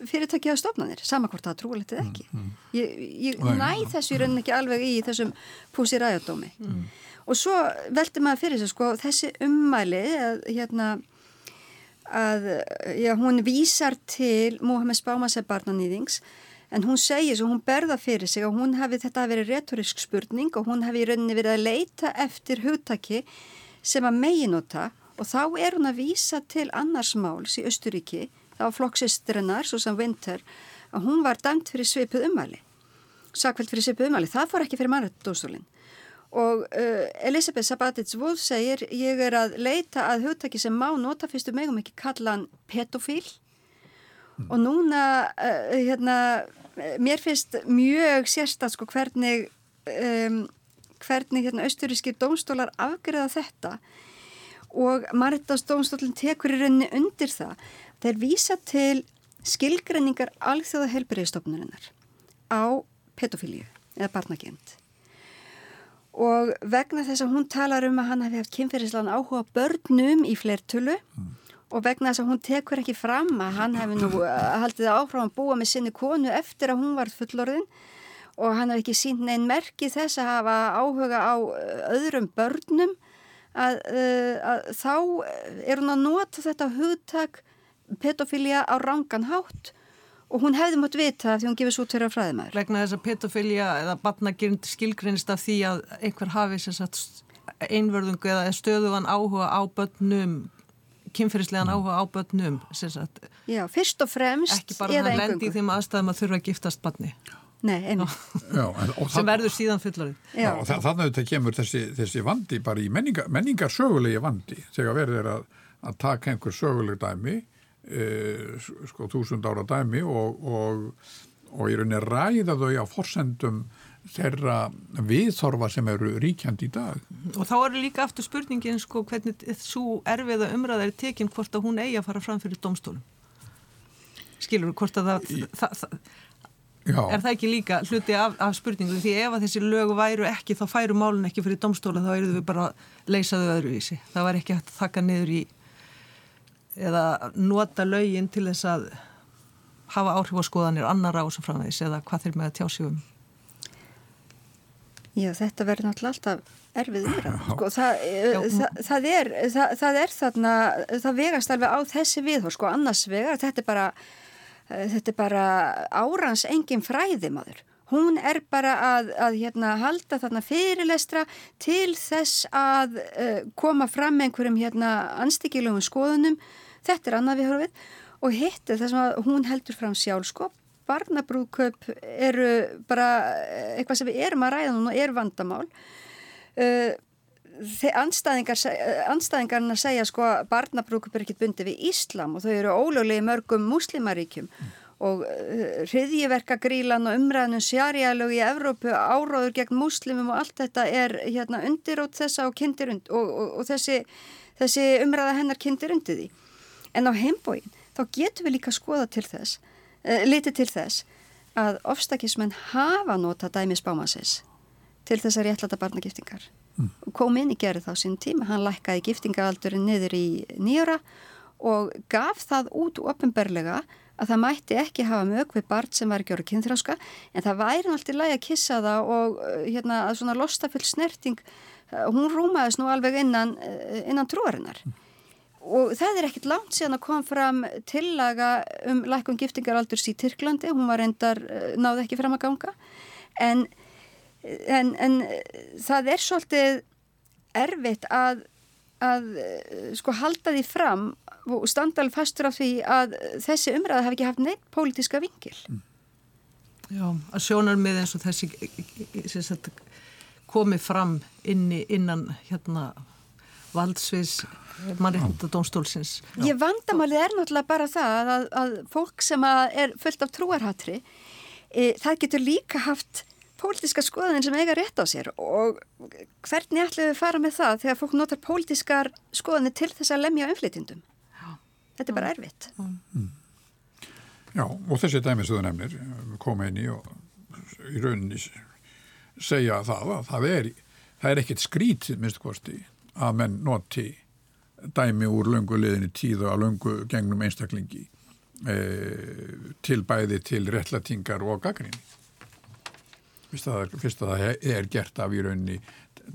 S2: fyrirtæki á stofnanir, samakvort að trúalegt eða ekki. Mm, mm. Ég, ég næ þessu í rauninni ekki alveg í þessum púsi ræðadómi. Mm. Og svo veldi maður fyrir þessu sko, þessi ummæli að, hérna, að já, hún vísar til Mohamed Spámasef barnanýðings en hún segir svo, hún berða fyrir sig og hún hefði þetta vera retorisk spurning og hún hefði í rauninni verið að leita eftir hugtaki sem að meginota og þá er hún að vísa til annars máls í Östuríki, þá flokksisturinnar, svo sem Winter, að hún var dæmt fyrir svipið umæli. Sakveld fyrir svipið umæli, það fór ekki fyrir mannrættdóstólinn. Og uh, Elisabeth Sabatits-Wolf segir, ég er að leita að hugtaki sem má nota fyrstu megum ekki kalla hann pedofíl mm. og núna, uh, hérna, mér finnst mjög sérstað sko hvernig um, hvernig hérna austurískir dómstólar afgriða þetta og Maritas dómstólinn tekur í rauninni undir það. Þeir vísa til skilgreiningar alþjóða helbriðstofnurinnar á pedofílíu eða barnagjönd og vegna þess að hún talar um að hann hefði haft kynferðislan áhuga börnum í flertölu mm. og vegna þess að hún tekur ekki fram að hann hefði nú haldið áhrá að búa með sinni konu eftir að hún var fullorðin og hann hafði ekki sínt neinn merki þess að hafa áhuga á uh, öðrum börnum að, uh, að þá er hún að nota þetta hugtak pedofília á rangan hátt og hún hefði mótt vita því hún gefur svo törra fræðimæður.
S3: Vegna þess að pedofília eða barnagirnd skilgrinist af því að einhver hafi einverðungu eða stöðuvan áhuga á börnum kynferðislegan áhuga á börnum
S2: Já, fyrst og fremst
S3: ekki bara hann lendi í þeim aðstæðum að þurfa að giftast barni
S2: Nei. Já,
S3: sem verður síðan fullarinn.
S1: Og þannig að þetta kemur þessi, þessi vandi bara í menningar, menningar sögulegi vandi þegar verður að, að taka einhver söguleg dæmi, sko þúsund ára dæmi og, og, og í rauninni ræða þau á forsendum þeirra viðþorfa sem eru ríkjandi í dag.
S3: Og þá eru líka aftur spurningin sko hvernig svo erfiða umræða er tekinn hvort að hún eigi að fara fram fyrir domstólum. Skilur þú hvort að það, í... það, það. Er það ekki líka hluti af, af spurningum því ef að þessi lögu væru ekki þá færu málun ekki fyrir domstóla þá eruðu við bara leysaðu öðruvísi. Það var ekki að þakka niður í eða nota lögin til þess að hafa áhrif á skoðanir annara ásum frá þess eða hvað þeir með að tjásjum.
S2: Já þetta verður náttúrulega alltaf erfið umræð. Sko, það, það, það, er, það er þarna, það vegast alveg á þessi viðhór sko annars vegar þetta er bara Eh, þetta er bara árans engin fræði maður. Hún er bara að, að hérna, halda þarna fyrirlestra til þess að uh, koma fram með einhverjum hérna, anstíkilugum skoðunum. Þetta er annað við horfið og hitt er þess að hún heldur fram sjálfskop. Barnabrúðköp eru bara eh, eitthvað sem við erum að ræða núna, er vandamál. Uh, anstæðingar, anstæðingarna segja sko að barnabrúkup er ekki bundi við Íslam og þau eru ólöglega í mörgum muslimaríkjum og hriðjiverkagrílan og umræðnum sjarjælög í Evrópu áráður gegn muslimum og allt þetta er hérna undirótt þessa og und og, og, og þessi, þessi umræða hennar kindir undir því en á heimbóin þá getur við líka skoða til þess uh, litið til þess að ofstakismenn hafa nota dæmi spámasins til þess að réttlata barnagiftingar. Mm. kom inn í gerð þá sín tíma, hann lækkaði giftingaaldurinn niður í nýjara og gaf það út ofinberlega að það mætti ekki hafa mög við barn sem var ekki ára kynþráska en það væri náttúrulega lægi að kissa það og uh, hérna að svona lostafull snerting uh, hún rúmaðist nú alveg innan, innan trúarinnar og það er ekkit langt síðan að koma fram tillaga um lækun giftingaraldurs í Tyrklandi, hún var endar náði ekki fram að ganga en, en, en það er svolítið erfitt að, að sko halda því fram og standa alveg fastur af því að þessi umræða hafi ekki haft neitt pólitiska vingil. Mm.
S3: Já, að sjónar með eins og þessi sagt, komi fram inni, innan hérna valdsviðs mannreitndadónstólsins.
S2: Ég vandamálið er náttúrulega bara það að, að fólk sem er fullt af trúarhatri e, það getur líka haft pólitiska skoðin sem eiga rétt á sér og hvernig ætlum við að fara með það þegar fólk notar pólitiskar skoðinni til þess að lemja umflytindum? þetta er bara erfitt mm.
S1: Já, og þessi dæmi sem þú nefnir koma inn í og í rauninni segja það að það er, það er ekkit skrítið minnst kosti að menn noti dæmi úr löngu liðinni tíð og að löngu gengnum einstaklingi e, til bæði til réttlætingar og gaggrinni fyrst að, fyrst að það er gert af í rauninni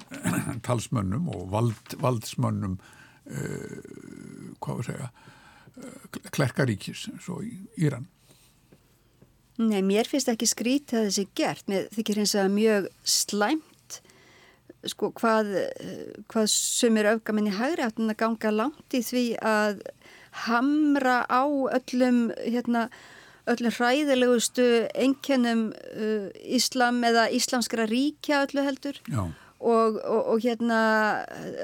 S1: talsmönnum og vald, valdsmönnum e, hvað við segja klerkaríkis svo í Íran.
S2: Nei, mér finnst ekki skrít að þessi gert, mér þykir eins að mjög slæmt sko hvað, hvað sumir öfgamenn í hægri áttin að ganga langt í því að hamra á öllum hérna öllum hræðilegustu enkenum uh, Íslam eða Íslamskra ríkja öllu heldur. Og, og, og hérna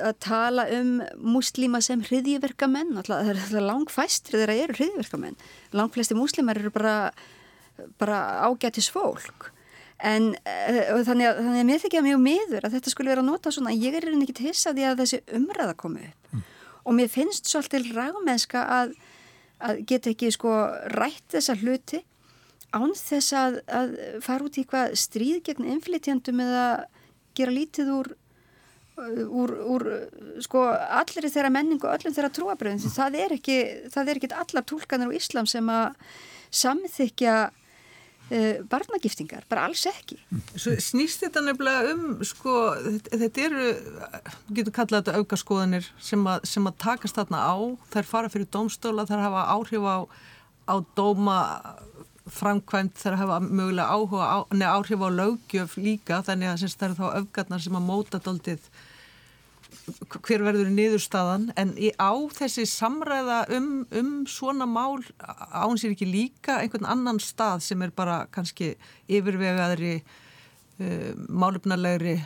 S2: að tala um muslíma sem hriðiverkamenn, það er langfæstri þegar það eru hriðiverkamenn langflesti muslimar eru bara, bara ágætis fólk en uh, þannig, að, þannig að mér þykja mjög miður að þetta skulle vera að nota svona. Ég er ekki til þess að því að þessi umræða komi upp. Mm. og mér finnst svolítil rægumenska að, að geta ekki sko rætt þessa hluti án þess að, að fara út í hvað stríð gegn inflytjandum eða gera lítið úr, úr, úr sko, allir þeirra menningu og öllum þeirra trúabröðum því það er ekki, það er ekki allar tólkanir á Íslam sem að samþykja barnagiftingar, bara alls ekki.
S3: Svo snýst þetta nefnilega um sko, þetta eru getur kallað þetta aukaskoðanir sem, sem að takast þarna á, þær fara fyrir domstóla, þær hafa áhrif á, á dóma framkvæmt að hafa mögulega áhuga á, áhrif á lögjöf líka þannig að það eru þá öfgarnar sem að móta doldið hver verður niðurstaðan en á þessi samræða um, um svona mál án sér ekki líka einhvern annan stað sem er bara kannski yfirvegaðri uh, málefnalegri?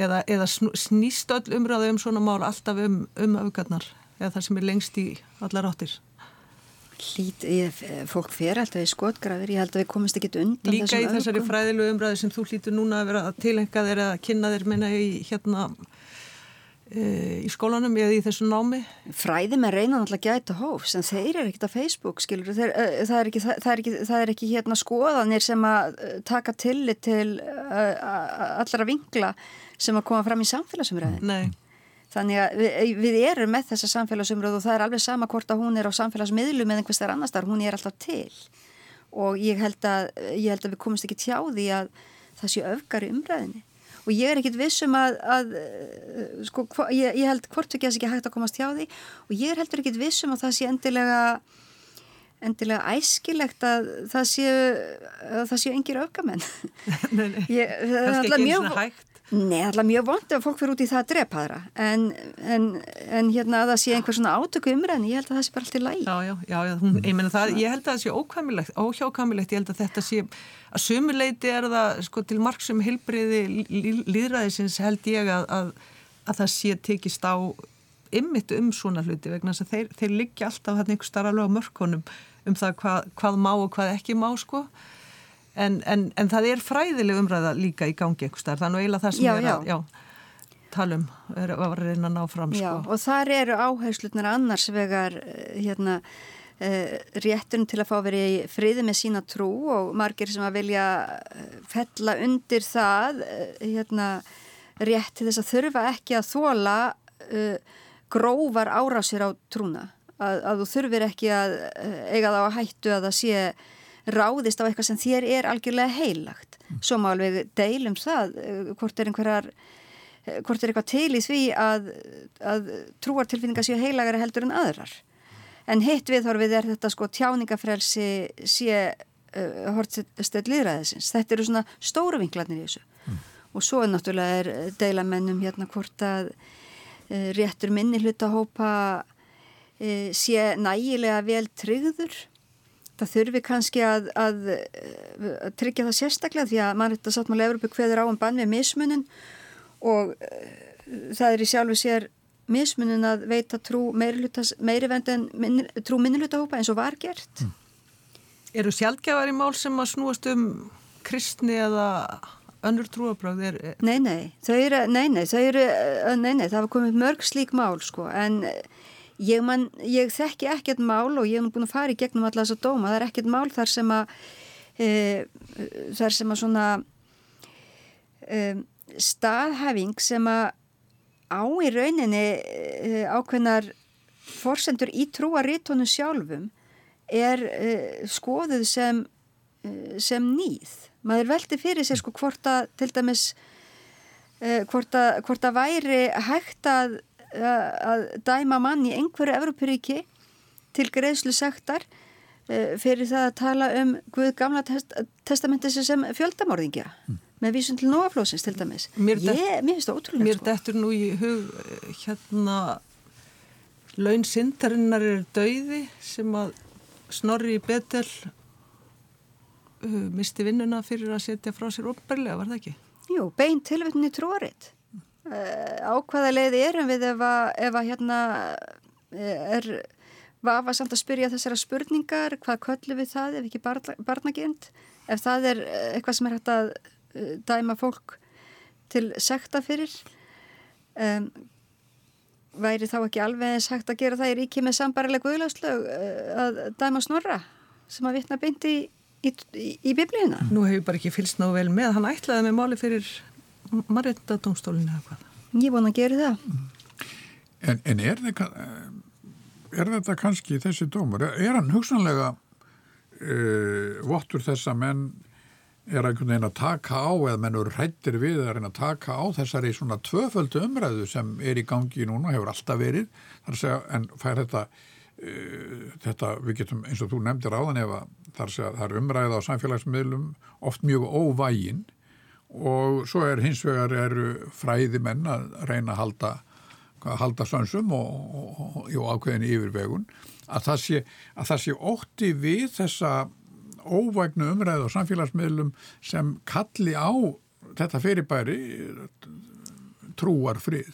S3: Eða, eða snýst öll umræða um svona mál alltaf um, um öfgarnar? Eða það sem er lengst í allar áttir
S2: Lít, ég, fólk fer alltaf í skotgrafir, ég held að við komumst ekki undan
S3: Líka í þessari öfgum. fræðilu umræði sem þú hlýtur núna að vera að tilhenga þeir að kynna þeir minna í hérna e, í skólanum eða í þessu námi.
S2: Fræði með reynan alltaf gæta hófs en þeir eru ekkert á Facebook skilur þeir, e, það, er ekki, það, er ekki, það er ekki hérna skoðanir sem að taka tillit til e, allra vingla sem að koma fram í samfélagsumræði
S3: Nei
S2: Þannig að við, við erum með þessa samfélagsumröðu og það er alveg sama hvort að hún er á samfélagsmiðlum eða einhvers þar annars þar, hún er alltaf til. Og ég held að, ég held að við komumst ekki tjá því að það sé öfgar í umræðinni og ég er ekkit vissum að, að sko, ég, ég held hvort ekki að það sé ekki hægt að komast tjá því. Og ég er heldur ekkit vissum að það sé endilega endilega æskilegt að það séu að það séu engir öfgamenn.
S3: Nei, nei, kannski ekki eins og hægt
S2: Nei, alltaf mjög vond ef fólk fyrir út í það að drepa þeirra en, en, en hérna að það sé einhver svona átöku umræðin, ég held að það sé bara allt í læg
S3: Já, já, já, já hún, ég, það, ég held að það sé óhjákamilegt, óhjákamilegt, ég held að þetta sé að sumuleiti er það sko til margsum hilbriði líðræðisins held ég að, að, að það sé tekist á ymmit um svona hluti vegna þess að þeir, þeir liggja alltaf hann einhver starf alveg á mörkunum um það hvað, hvað má og hvað ekki má sko En, en, en það er fræðileg umræða líka í gangi einhver starf, þannig að eiginlega það sem
S2: já,
S3: er að já, talum er að reyna að ná fram.
S2: Já,
S3: sko.
S2: og þar eru áherslutnar annars vegar eh, hérna, uh, rétturinn til að fá verið í friði með sína trú og margir sem að vilja eh, fella undir það hérna, rétt til þess að þurfa ekki að þóla uh, grófar árásir á trúna að, að þú þurfir ekki að eiga þá að hættu að það sé ráðist á eitthvað sem þér er algjörlega heilagt. Svo má alveg deilum það hvort er einhverjar hvort er eitthvað til í því að, að trúartilfinninga séu heilagara heldur en aðrar. En hitt viðhorfið er þetta sko tjáningafrelsi sé uh, hortstöð líðræðisins. Þetta eru svona stóru vinklarnir í þessu. Mm. Og svo náttúrulega er deilamennum hérna hvort að uh, réttur minni hlutahópa uh, sé nægilega vel tryggður. Það þurfi kannski að, að, að tryggja það sérstaklega því að mann þetta sáttmáli Európa hverður á um bann við mismunum og það er í sjálfu sér mismunin að veita trú meiri, meiri vend en minni, trú minnilutahópa eins og var gert. Mm.
S3: Eru sjálfgjafar í mál sem að snúast um kristni eða önnur trúabröð?
S2: Nei, nei, þau eru, nei, nei, þau eru, nei, nei, það hafa komið mörg slík mál sko, en ég, man, ég þekki ekkert mál og ég hef búin að fara í gegnum alla þess að dóma, það er ekkert mál þar sem að, e, þar sem að svona e, staðhæfing sem að á í rauninni uh, ákveðnar forsendur í trúarítónu sjálfum er uh, skoðuð sem, uh, sem nýð. Maður veldi fyrir sér sko hvort að til dæmis hvort að, hvort að væri hægt að, að dæma mann í einhverju Evropuríki til greiðslu sektar fyrir það að tala um Guð gamla test, testamenti sem fjöldamorðingja. Mm með vísun til nóaflósins til dæmis mér, ég, mér finnst það ótrúlega
S3: mér sko. dettur nú í hug hérna laun sindarinnar er dauði sem að Snorri Betel uh, misti vinnuna fyrir að setja frá sér ofnbærlega, var það ekki?
S2: Jú, bein tilvettinni trórit uh, ákvaða leiði erum við ef að, ef að hérna uh, er vafa samt að spyrja þessara spurningar hvað köllu við það ef ekki barna, barnagjönd ef það er uh, eitthvað sem er hægt að Eh, dæma fólk til sekta fyrir um, væri þá ekki alveg eins hægt að gera það í ríki með sambarileg guðláslög eh, að dæma snorra sem að vitna byndi í, í, í biblíuna.
S3: Nú hefur bara ekki fylst ná vel með, hann ætlaði með máli fyrir marreitadómstólinu eða hvað.
S2: Ég vona að gera það.
S1: En, en er, það, er þetta kannski þessi dómur, er hann hugsanlega uh, vottur þess að menn er einhvern veginn að taka á eða mennur hrættir við að reyna að taka á þessari svona tvöföldu umræðu sem er í gangi núna, hefur alltaf verið þar að segja, en fær þetta uh, þetta, við getum eins og þú nefndir áðan ef að þar að segja, það er umræða á samfélagsmiðlum oft mjög óvægin og svo er hins vegar eru fræði menn að reyna að halda halda sönsum og, og, og, og ákveðin yfirvegun að það sé, að það sé ótti við þessa óvægnu umræðu og samfélagsmiðlum sem kalli á þetta fyrirbæri trúar frið.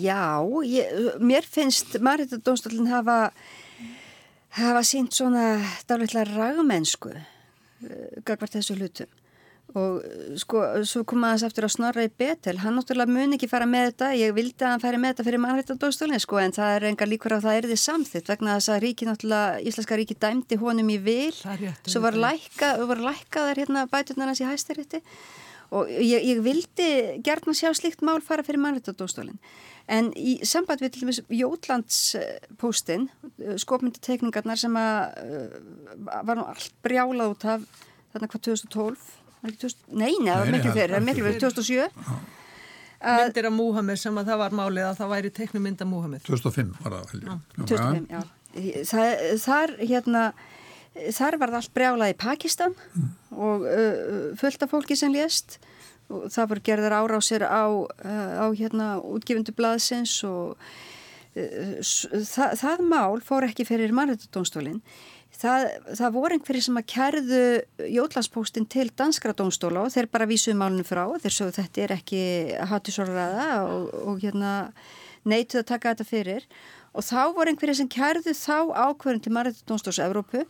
S2: Já, ég, mér finnst Marita Dómstólinn hafa hafa sínt svona dálitlega ragmennsku uh, gagvart þessu hlutum og sko, svo kom aðeins aftur að snorra í betel, hann náttúrulega mun ekki fara með þetta, ég vildi að hann færi með þetta fyrir mannrættadóðstólinn sko, en það er engar líkur á það er þið samþitt vegna þess að ríki náttúrulega, Íslenska ríki dæmdi honum í vil, svo var lækkað var lækkaðar hérna bæturnarnas í hæstarétti. Og ég, ég vildi gertna sjá slíkt mál fara fyrir mannrættadóðstólinn, en í samband við til dæmis Jótlandspóstinn skopmyndatekningarnar sem að var nú allt brjálað út af þarna hvað 2012 Nei, nei, það var miklu fyrir, það var miklu fyrir, 2007
S3: Myndir af Múhammed sem að það var málið að það væri teiknumynd af Múhammed
S1: 2005 var það vel
S2: 2005, já það, Þar, hérna þar var það allt brjálað í Pakistan mm. og uh, fullt af fólki sem lést. Og það voru gerðar árásir á, uh, á hérna útgifundu blaðsins og uh, það, það mál fór ekki fyrir mannrættadónstólinn Það, það voru einhverjir sem að kærðu jótlandspóstinn til danskra dónstóla og þeir bara vísuðu málunum frá þeir svo þetta er ekki hattisóraða og, og hérna neituð að taka þetta fyrir. Og þá voru einhverjir sem kærðu þá ákverðin til Marðið Dónstóls Evrópu.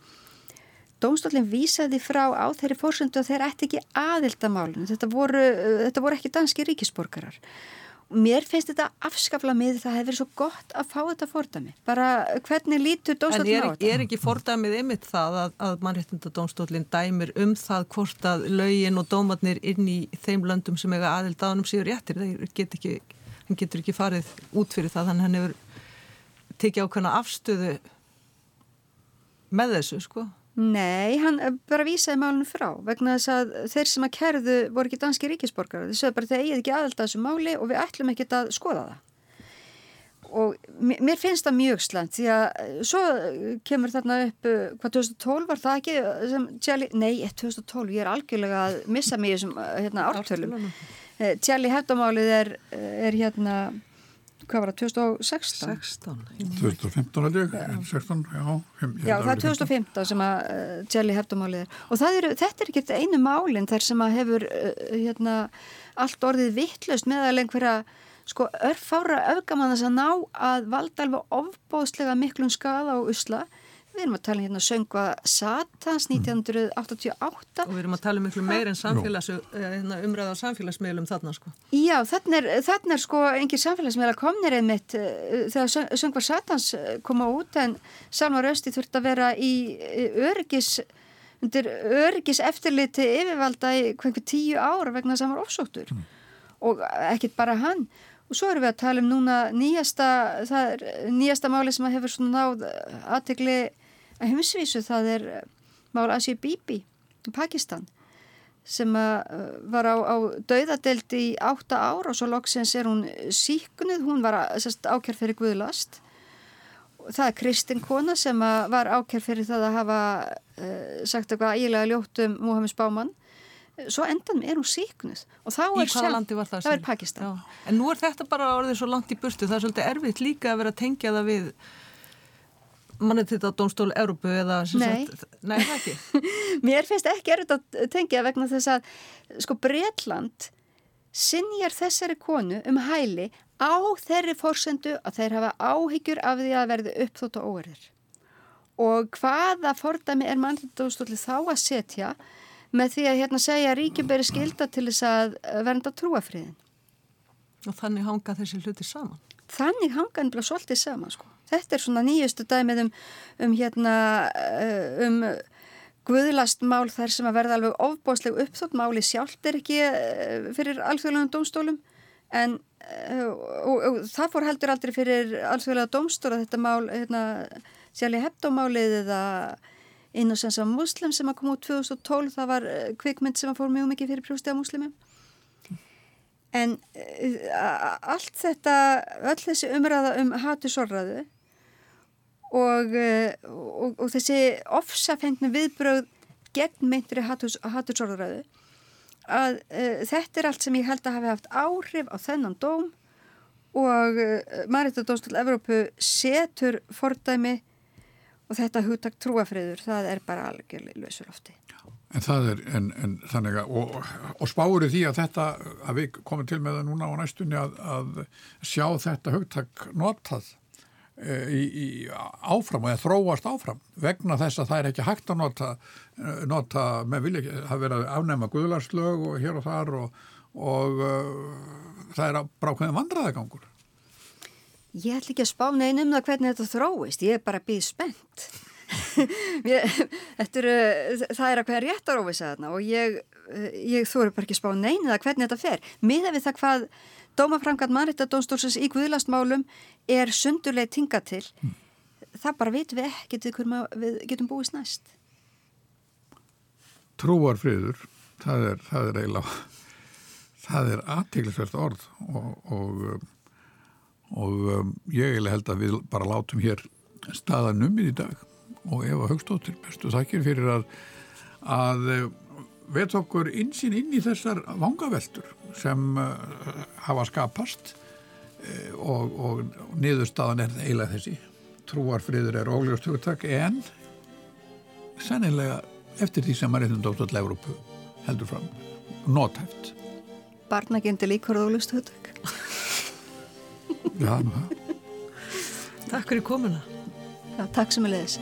S2: Dónstólinn vísaði frá á þeirri fórsöndu og þeir ætti ekki aðilda málunum þetta voru, þetta voru ekki danski ríkisborgarar mér finnst þetta afskafla með það hefur verið svo gott að fá þetta fordami bara hvernig lítur dómstólinn
S3: á þetta? En er ekki fordamið ymitt það að, að mannréttindadómstólinn dæmir um það hvort að lögin og dómatnir inn í þeim löndum sem eiga aðild ánum síður réttir, þeir get ekki hún getur ekki farið út fyrir það. Þannig hann hefur tekið ákveðna afstöðu með þessu sko
S2: Nei, hann bara vísaði málunum frá vegna þess að þeir sem að kerðu voru ekki danski ríkisborgar þess að bara þeir eigið ekki aðelda þessu máli og við ætlum ekki að skoða það. Og mér finnst það mjög slant því að svo kemur þarna upp hvað 2012 var það ekki sem Tjali, nei 2012 ég er algjörlega að missa mig þessum hérna, ártölum. Tjali hefðamálið er, er hérna hvað var það, 2016?
S3: 16.
S1: 2015 held ég, 16, já.
S2: Já, það er 2015 sem að uh, Jelly hefðumálið er og er, þetta er ekki einu málinn þar sem að hefur uh, hérna, allt orðið vittlust meðal einhverja sko örfára öfgamann þess að ná að valda alveg ofbóðslega miklum skada á usla Við erum að tala um hérna söngu að Satans 1988.
S3: Og við erum að tala miklu meir en samfélags, eh, hérna, umræða á samfélagsmiðlum þarna sko.
S2: Já, þarna er, þarna er sko engin samfélagsmiðla komnir einmitt uh, þegar söngu að Satans eh, koma út en Salmar Östi þurft að vera í öryggis, undir öryggis eftirliti yfirvalda í hvernig tíu ára vegna þess að hann var ofsóttur mm. og ekkit bara hann. Og svo erum við að tala um núna nýjasta, nýjasta máli sem hefur svona náð aðtegli að heimsvísu það er eh, mál Asi Bibi í Pakistan sem eh, var á, á dauðadelt í átta ár og svo loksins er hún síkunnið, hún var ákjær fyrir Guðlast. Það er Kristinn Kona sem var ákjær fyrir það að hafa uh, sagt eitthvað ægilega ljótt um Mohamed Spáman svo endan er hún síknuð og þá er,
S3: það,
S2: það er Pakistan. Já.
S3: En nú er þetta bara orðið svo langt í burtu. Það er svolítið erfitt líka að vera að tengja það við manni til þetta Dómstólu Európu eða
S2: Nei,
S3: sagt, nei ekki.
S2: Mér finnst ekki erfitt að tengja vegna þess að sko Breitland sinjar þessari konu um hæli á þeirri fórsendu að þeir hafa áhyggjur af því að verði uppþótt og óerðir og hvaða fordæmi er mannlindóstóli þá að setja með því að hérna segja að ríkjum beri skilda til þess að vernda trúafriðin
S3: Og þannig hanga þessi hluti saman.
S2: Þannig hanga hann bara svolítið saman sko Þetta er svona nýjustu dæmið um, um hérna eh, um guðlastmál þar sem að verða alveg ofbóðsleg uppþótt máli sjálft er ekki eh, fyrir alþjóðlegum dómstólum. En eh, og, og, og það fór heldur aldrei fyrir alþjóðlega dómstóla þetta mál hérna, sjálf í hefdómálið eða innocens af muslim sem að koma út 2012 það var kvikmynd sem að fór mjög mikið fyrir prjóstega muslimum en allt þetta öll þessi umræða um hatusorraðu og, eh, og, og þessi ofsafengnu viðbröð gegn meintri hattursorðuræðu að uh, þetta er allt sem ég held að hafi haft áhrif á þennan dóm og uh, eh, Maritadóstul Evrópu setur fordæmi og þetta hugtak trúafriður það er bara algjörlega lausulofti
S1: En það er, en, en þannig að og, og spáur því að þetta að við komum til með það núna á næstunni að, að sjá þetta hugtak notað í, í áfram og þróast áfram vegna þess að það er ekki hægt að nota, eh, nota með vilja ekki, það verið að afnæma guðlarslög og hér og þar og, og uh, það er bara ákveðin vandraðagangur.
S2: Ég ætl ekki að spá neina um það hvernig þetta þróist, ég er bara býð spennt. ég, er, það er að hverja rétt að rófisa þarna og ég, ég þú eru bara ekki spá neina það hvernig þetta fer. Miða við það hvað dómafrangat mannriktadónstórsins í Guðlastmálum er sundurlega tinga til mm. það bara vitum við ekkert við getum búist næst
S1: Trúarfriður það er, það er eiginlega það er aðteglisvert orð og, og, og um, ég eiginlega held að við bara látum hér staðanumir í dag og Eva Högstóttir bestu þakkir fyrir að að veit okkur insýn inn í þessar vangaveltur sem uh, hafa skapast uh, og, og niðurstaðan er eiginlega þessi. Trúarfriður er ólegast hugtak en sannilega eftir því sem allir Európu heldur fram nótæft
S2: Barnagendi líkur ólegast hugtak.
S1: Já,
S3: Takk fyrir komuna
S2: Já, takk sem er leiðis